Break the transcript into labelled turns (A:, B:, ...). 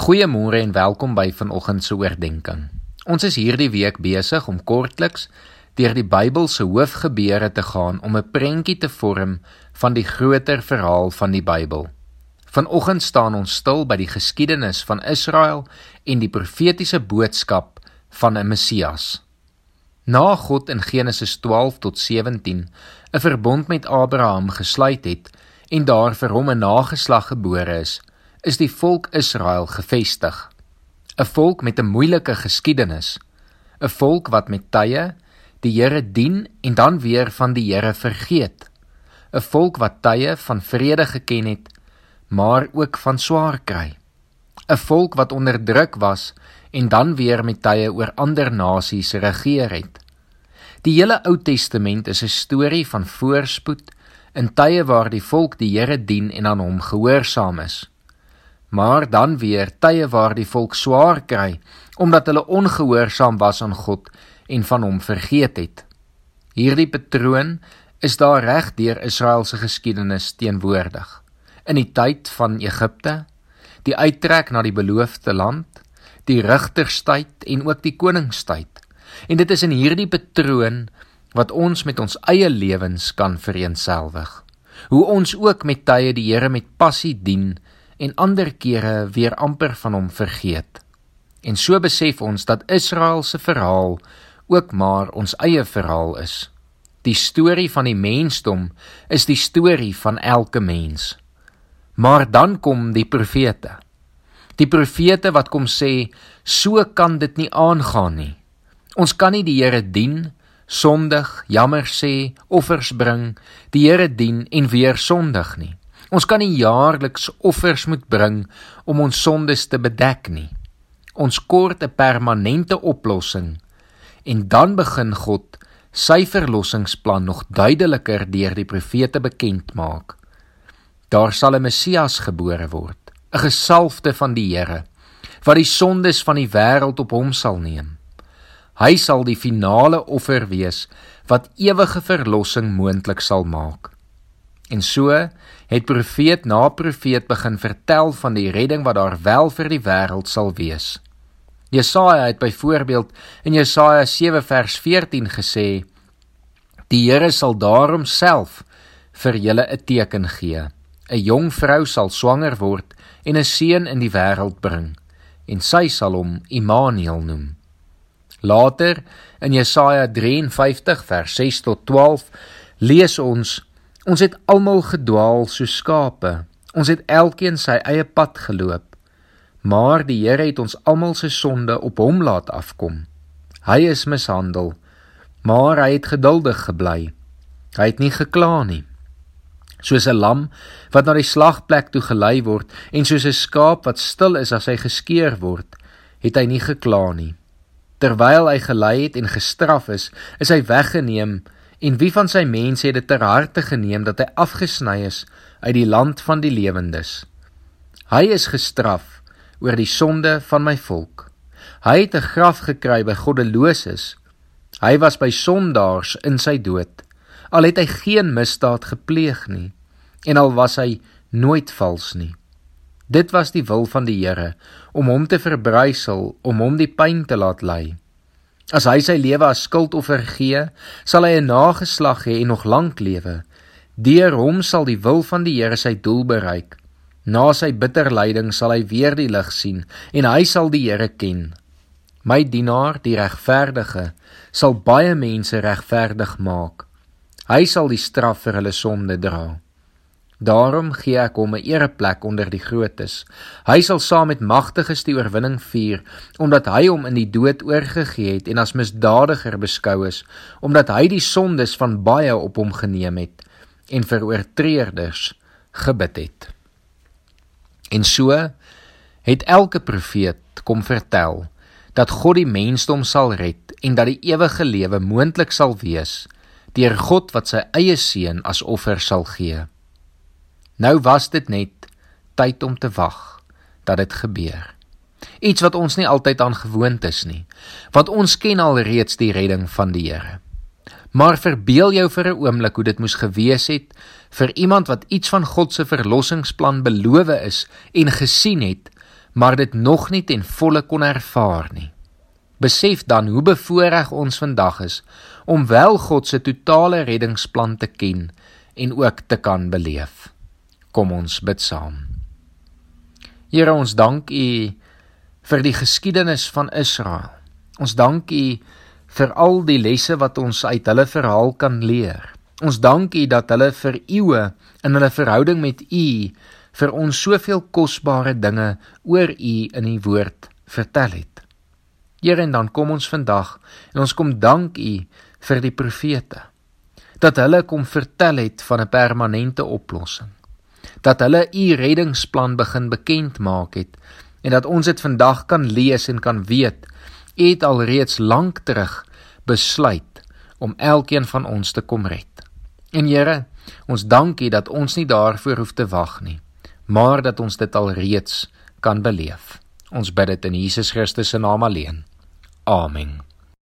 A: Goeiemôre en welkom by vanoggend se oordeenking. Ons is hierdie week besig om kortliks deur die Bybel se hoofgebeure te gaan om 'n prentjie te vorm van die groter verhaal van die Bybel. Vanoggend staan ons stil by die geskiedenis van Israel en die profetiese boodskap van 'n Messias. Na God in Genesis 12 tot 17 'n verbond met Abraham gesluit het en daar vir hom 'n nageslag gebore is, is die volk Israel gevestig. 'n Volk met 'n moeilike geskiedenis, 'n volk wat met tye die Here dien en dan weer van die Here vergeet. 'n Volk wat tye van vrede geken het, maar ook van swaar kry. 'n Volk wat onderdruk was en dan weer met tye oor ander nasies regeer het. Die hele Ou Testament is 'n storie van voorspoed in tye waar die volk die Here dien en aan hom gehoorsaam is maar dan weer tye waar die volk swaar kry omdat hulle ongehoorsaam was aan God en van hom vergeet het. Hierdie patroon is daar reg deur Israel se geskiedenis teenwoordig. In die tyd van Egipte, die uittrek na die beloofde land, die rigterstyd en ook die koningstyd. En dit is in hierdie patroon wat ons met ons eie lewens kan vereenselwig. Hoe ons ook met tye die Here met passie dien en ander kere weer amper van hom vergeet. En so besef ons dat Israel se verhaal ook maar ons eie verhaal is. Die storie van die mensdom is die storie van elke mens. Maar dan kom die profete. Die profete wat kom sê, so kan dit nie aangaan nie. Ons kan nie die Here dien, sondig, jammer sê, offers bring, die Here dien en weer sondig nie. Ons kan nie jaarliks offers moet bring om ons sondes te bedek nie. Ons kort 'n permanente oplossing en dan begin God sy verlossingsplan nog duideliker deur die profete bekend maak. Daar sal 'n Messias gebore word, 'n gesalfde van die Here, wat die sondes van die wêreld op hom sal neem. Hy sal die finale offer wees wat ewige verlossing moontlik sal maak. En so het profeet na profeet begin vertel van die redding wat daar wel vir die wêreld sal wees. Jesaja het byvoorbeeld in Jesaja 7 vers 14 gesê: Die Here sal daarom self vir julle 'n teken gee. 'n Jong vrou sal swanger word en 'n seun in die wêreld bring en sy sal hom Immanuel noem. Later in Jesaja 53 vers 6 tot 12 lees ons Ons het almal gedwaal so skape. Ons het elkeen sy eie pad geloop. Maar die Here het ons almal se sonde op hom laat afkom. Hy is mishandel, maar hy het geduldig gebly. Hy het nie gekla nie. Soos 'n lam wat na die slagplek toe gelei word en soos 'n skaap wat stil is as hy geskeer word, het hy nie gekla nie. Terwyl hy gelei het en gestraf is, is hy weggeneem En wie van sy mense het dit ter harte geneem dat hy afgesny is uit die land van die lewendes? Hy is gestraf oor die sonde van my volk. Hy het 'n graf gekry by goddeloses. Hy was by sondaars in sy dood. Al het hy geen misdaad gepleeg nie en al was hy nooit vals nie. Dit was die wil van die Here om hom te verbrysel, om hom die pyn te laat ly. As hy sy lewe as skuldoffer gee, sal hy 'n nageslag hê en nog lank lewe. Deur hom sal die wil van die Here sy doel bereik. Na sy bitter lyding sal hy weer die lig sien en hy sal die Here ken. My dienaar, die regverdige, sal baie mense regverdig maak. Hy sal die straf vir hulle sonde dra. Daarom gee ek hom 'n ereplek onder die grootes. Hy sal saam met magtiges die oorwinning vier, omdat hy hom in die dood oorgegee het en as misdadiger beskou is, omdat hy die sondes van baie op hom geneem het en vir oortreders gebid het. En so het elke profeet kom vertel dat God die mensdom sal red en dat die ewige lewe moontlik sal wees deur God wat sy eie seun as offer sal gee. Nou was dit net tyd om te wag dat dit gebeur. Iets wat ons nie altyd aan gewoond is nie, want ons ken al reeds die redding van die Here. Maar verbeel jou vir 'n oomblik hoe dit moes gewees het vir iemand wat iets van God se verlossingsplan beloof is en gesien het, maar dit nog nie ten volle kon ervaar nie. Besef dan hoe bevoorreg ons vandag is om wel God se totale reddingsplan te ken en ook te kan beleef. Kom ons bid saam. Here, ons dank U vir die geskiedenis van Israel. Ons dank U vir al die lesse wat ons uit hulle verhaal kan leer. Ons dank U dat hulle vir eeue in hulle verhouding met U vir ons soveel kosbare dinge oor U in U woord vertel het. Here, en dan kom ons vandag en ons kom dank U vir die profete dat hulle kom vertel het van 'n permanente oplossing. Dat hulle U reddingsplan begin bekend maak het en dat ons dit vandag kan lees en kan weet U het alreeds lank terug besluit om elkeen van ons te kom red. En Here, ons dankie dat ons nie daarvoor hoef te wag nie, maar dat ons dit alreeds kan beleef. Ons bid dit in Jesus Christus se naam alleen. Amen.